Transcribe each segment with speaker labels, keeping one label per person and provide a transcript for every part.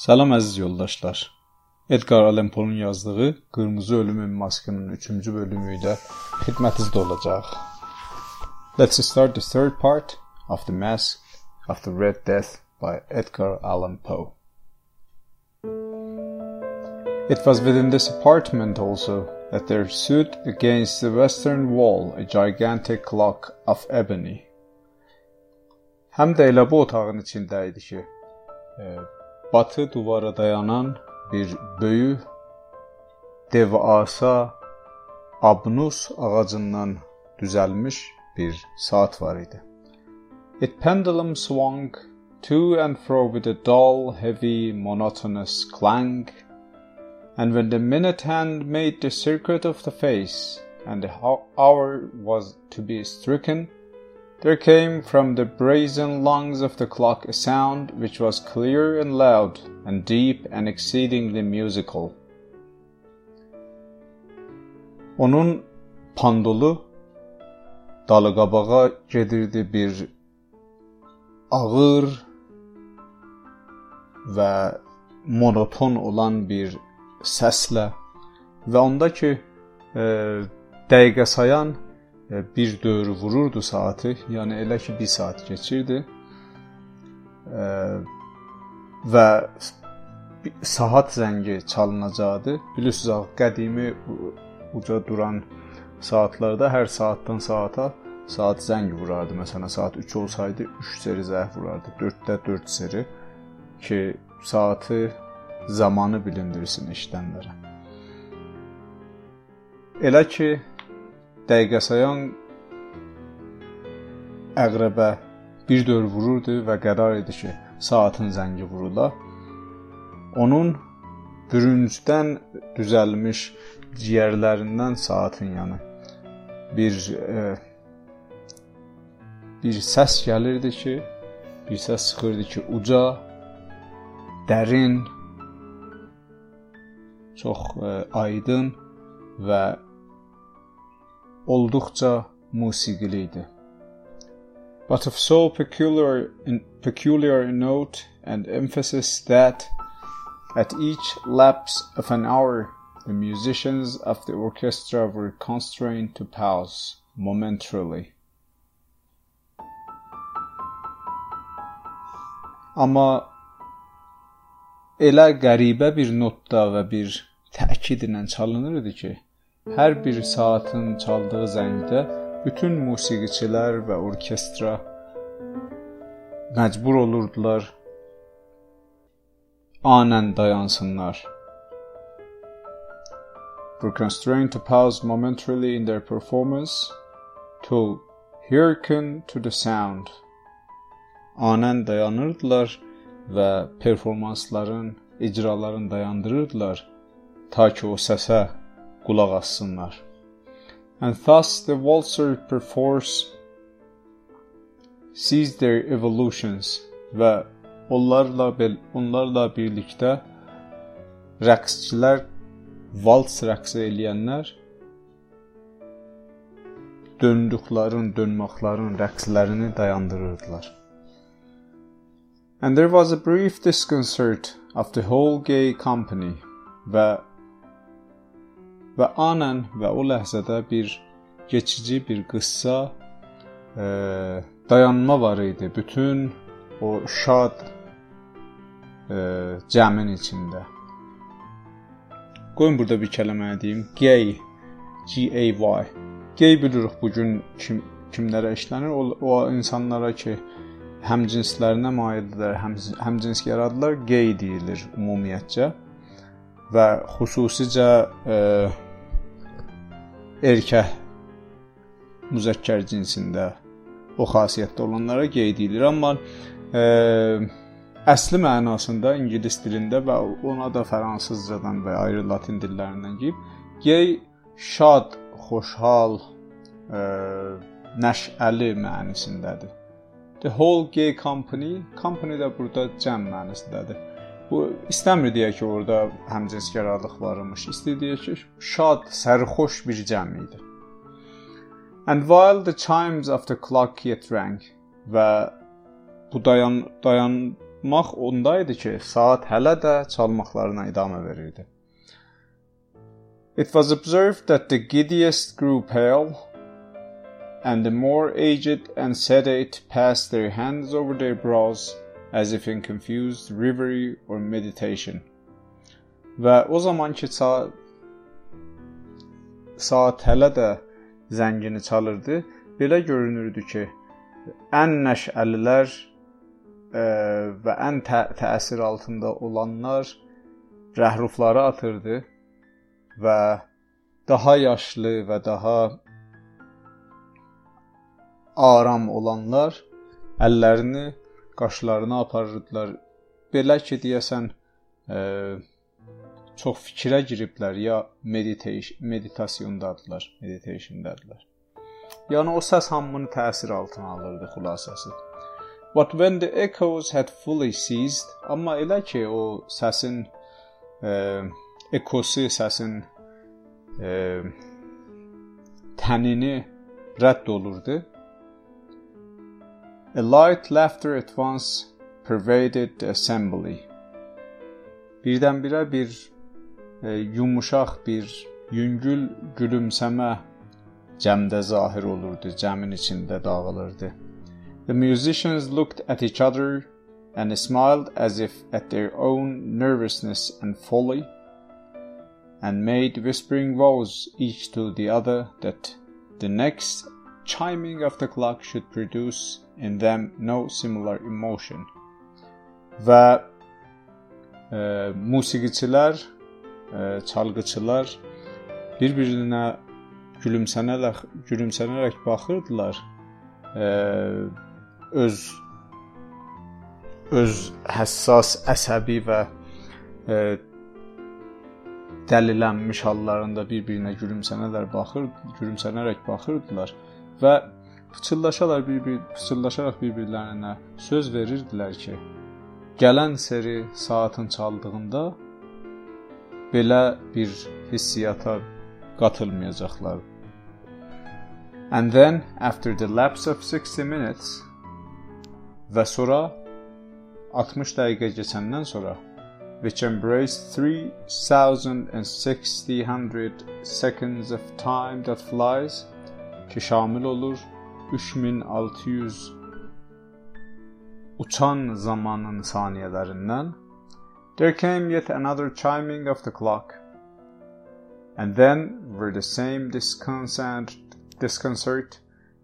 Speaker 1: Salam əziz yoldaşlar. Edgar Allan Poe'un yazdığı Qırmızı Ölümün Maskının 3-cü bölümü ilə xidmətinizdə olacaq. Let's start the third part of The Mask of the Red Death by Edgar Allan Poe. It was within this apartment also that there stood against the western wall a gigantic clock of ebony. Həm də elə bu otağın içində idi ki, e, batı duvara dayanan bir böyük devasa abnus ağacından düzəlmiş bir saat var idi. It pendulum swung to and fro with a dull, heavy, monotonous clang, and when the minute hand made the circuit of the face and the hour was to be stricken, There came from the brazen lungs of the clock a sound which was clear and loud, and deep and exceedingly musical. Onun pandolu dalıqabağa gedirdi bir ağır və monoton olan bir səslə və onda ki, e, dəqiqə sayan E, bir dövr vururdu saati. Yəni elə ki 1 saat keçirdi. E, və saat zəngi çalınacaqdı. Bilirsiniz, qədimi uca duran saatlarda hər saatdan saata saat zəng vurardı. Məsələn, saat 3 olsaydı 3 seri zəng vurardı. 4-də 4 seri ki, saatı zamanı bilindirsin eşidənlərə. Elə ki dəqiqə sayan əqrəbə bir dövr vururdu və qərar idi ki, saatın zəngi vurula. Onun bürüncdən düzəlmiş ciyərlərindən saatın yanı bir e, bir səs gəlirdi ki, bir səs çıxırdı ki, uca, dərin, çox e, aydın və olduqca musiqili idi. But of so peculiar, in, peculiar note and emphasis that at each lapse of an hour the musicians of the orchestra were constrained to pause momentarily. Amma elə qəribə bir notda və bir təkidlə çalınırdı ki, Hər bir saatın çaldığı zəngdə bütün musiqiçilər və orkestra məcbur olurdular anən dayansınlar. Were constrained to pause momentarily in their performance to hearken to the sound. Anən dayanırdılar və performansların, icraların dayandırırdılar ta ki o səsə qulaq assınlar. And thus the waltzer perforce sees their evolutions və onlarla onlarla birlikdə rəqsçilər vals rəqsi eləyənlər döndüklərin, dönməklərin rəqslərini dayandırırdılar. And there was a brief disconcert of the whole gay company və və anən və o ləhzədə bir keçici bir qıssa e, dayanma var idi bütün o şad e, cəmin içində. Qoyun burada bir kəlmə deyim. Gay G A Y. Gay bilirik bu gün kim kimlərə işlənir? O, o insanlara ki həm cinslərinə maildirlər, həm həmcins yaradılar, gay deyilir ümumiyyətcə və xüsusicə e, erkək müzəkkər cinsində o xasiyyətdə olanlara gey deyilir, amma e, əsli mənasında ingilis dilində və ona da fransızcadan və ayrı latin dillərindən gəlib, gey şad, xoşhal, e, nəşəli mənisindədir. The whole gay company, company də burada cəm mənisindədir. Bu istəmir deyək ki, orada həmcinskarlıq varmış. İstəyir deyək ki, şad, sərxoş bir cəm idi. And while the chimes of the clock yet rang və bu dayan dayan maq onda idi ki, saat hələ də çalmaqlarına idamə verirdi. It was observed that the giddiest grew pale, and the more aged and sedate passed their hands over their brows as if in confused reverie or meditation. Və o zamanki saat saat hələ də zəngini çalırdı. Belə görünürdü ki, ən nəşəlilər ə, və ən tə təsir altında olanlar rəhrufları atırdı və daha yaşlı və daha aram olanlar əllərini qaşlarına aparırdılar. Belə ki, deyəsən ə, çox fikrə giriblər ya meditation meditasiyondadılar, meditationdadılar. Yəni o səs hamını təsir altına alırdı xülasəsi. But when the echoes had fully ceased, amma elə ki o səsin ə, ekosu, səsin ə, tənini rədd olurdu. A light laughter at once pervaded the assembly. Birdən-birə bir e, yumuşaq bir yüngül gülümsəmə cəmdə zahir olurdu, cəmin içində dağılırdı. The musicians looked at each other and smiled as if at their own nervousness and folly, and made whispering vows each to the other that the next chiming of the clock should produce in them no similar emotion. Və e, musiqiçilər, e, çalgıçılar bir-birinə gülümsənərək gülümsənərək baxırdılar. E, öz öz həssas, əsəbi və e, dəlilənmiş hallarında bir-birinə gülümsənərək baxır, gülümsənərək baxırdılar və pıçıldaşaraq bir-bir pıçıldaşaraq bir-birlərinə söz verirdilər ki, gələn seri saatın çaldığında belə bir hissiyata qatılmayacaqlar. And then after the lapse of 60 minutes və sonra 60 dəqiqə keçəndən sonra which embraced 3600 seconds of time that flies ki şamil olur 3600 uçan zamanın saniyələrindən There came yet another chiming of the clock, and then were the same disconcert, disconcert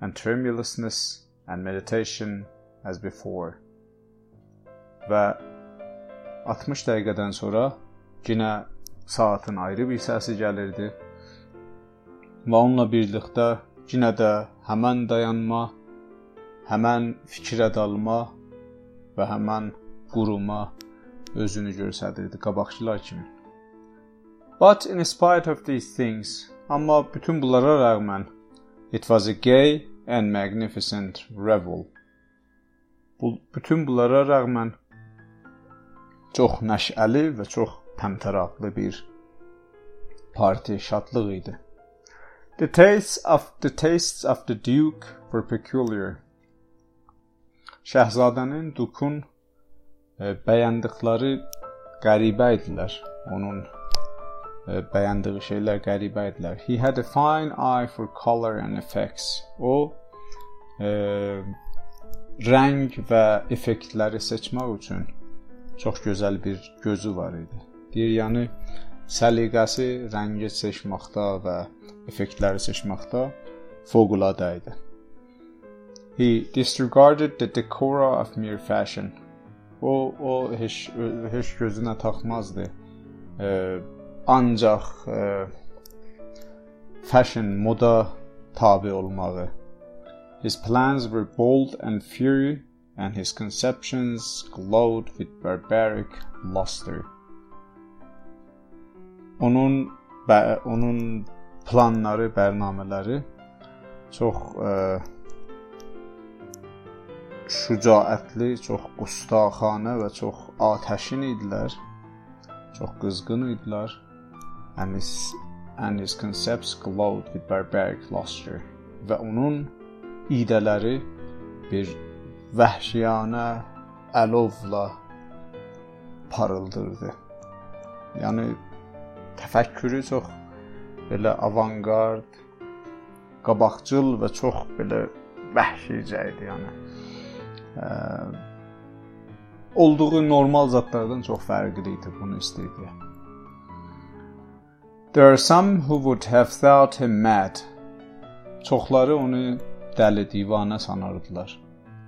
Speaker 1: and tremulousness and meditation as before. Və 60 dəqiqədən sonra yenə saatın ayrı bir səsi gəlirdi. Və onunla birlikdə yenə də həmən dayanma, həmən fikrə dalma və həmən quruma özünü göstərirdi qabaqçılar kimi. But in spite of these things, amma bütün bunlara rəğmən, it was a gay and magnificent revel. Bu bütün bunlara rəğmən çox nəşəli və çox təmtəraqlı bir parti şadlıq idi. The tastes of the tastes of the Duke were peculiar. Şəhzadənin Dukun e, bəyəndikləri qəribə idilər. Onun e, bəyəndiyi şeylər qəribə idilər. He had a fine eye for color and effects. O e, rəng və effektləri seçmək üçün çox gözəl bir gözü var idi. Deyir, yəni səliqəsi rəngi seçməkdə və effektləri seçməkdə fövqəladə idi. He disregarded the decora of mere fashion. O o heç heç gözünə taxmazdı. E, ancaq e, fashion moda tabe olmağı. His plans were bold and fury and his conceptions glowed with barbaric luster. Onun onun planları, bərnamələri çox ə, şücaətli, çox qustaxanə və çox atəşin idilər. Çox qızğın idilər. And his, and his concepts glowed with barbaric luster. Və onun idələri bir vəhşiyanə əlovla parıldırdı. Yəni təfəkkürü çox belə avangard, qabaqcıl və çox belə vəhşicə idi, yəni. Ə, olduğu normal zətlərdən çox fərqli idi bunu istəyirdi. There are some who would have thought him mad. Çoxları onu dəli, divanə sanardılar.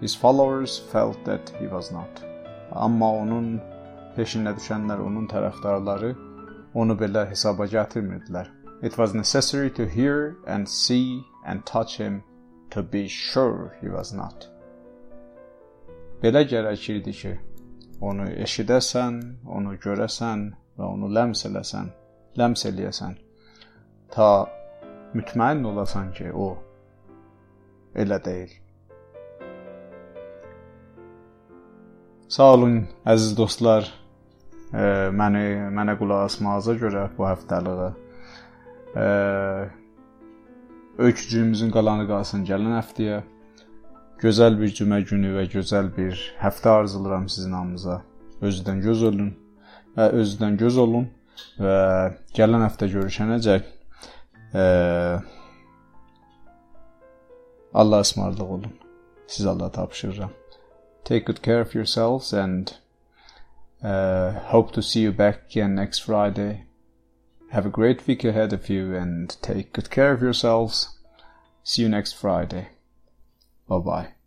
Speaker 1: His followers felt that he was not. Amma onun peşinə düşənlər, onun tərəfdarları onu belə hesaba gətirmirdilər. It was necessary to hear and see and touch him to be sure he was not. Belə gərəkirdi ki, onu eşidəsən, onu görəsən və onu ləms eləsən, ləms eləyəsən ta mütməyin olasan ki, o elə deyil. Sağ olun əziz dostlar. Məni mənə qulaq asmağınıza görə bu həftəliyə. Öykücüyümüzün qalanı qalsın gələn həftəyə. Gözəl bir cümə günü və gözəl bir həftə arzulayıram sizin hamınıza. Özüdən göz olun və özüdən göz olun və gələn həftə görüşənəcək Allah ısmarlıq olun. Siz Allah tapşırıram. Take good care of yourselves and uh, hope to see you back again next Friday. Have a great week ahead of you and take good care of yourselves. See you next Friday. Bye bye.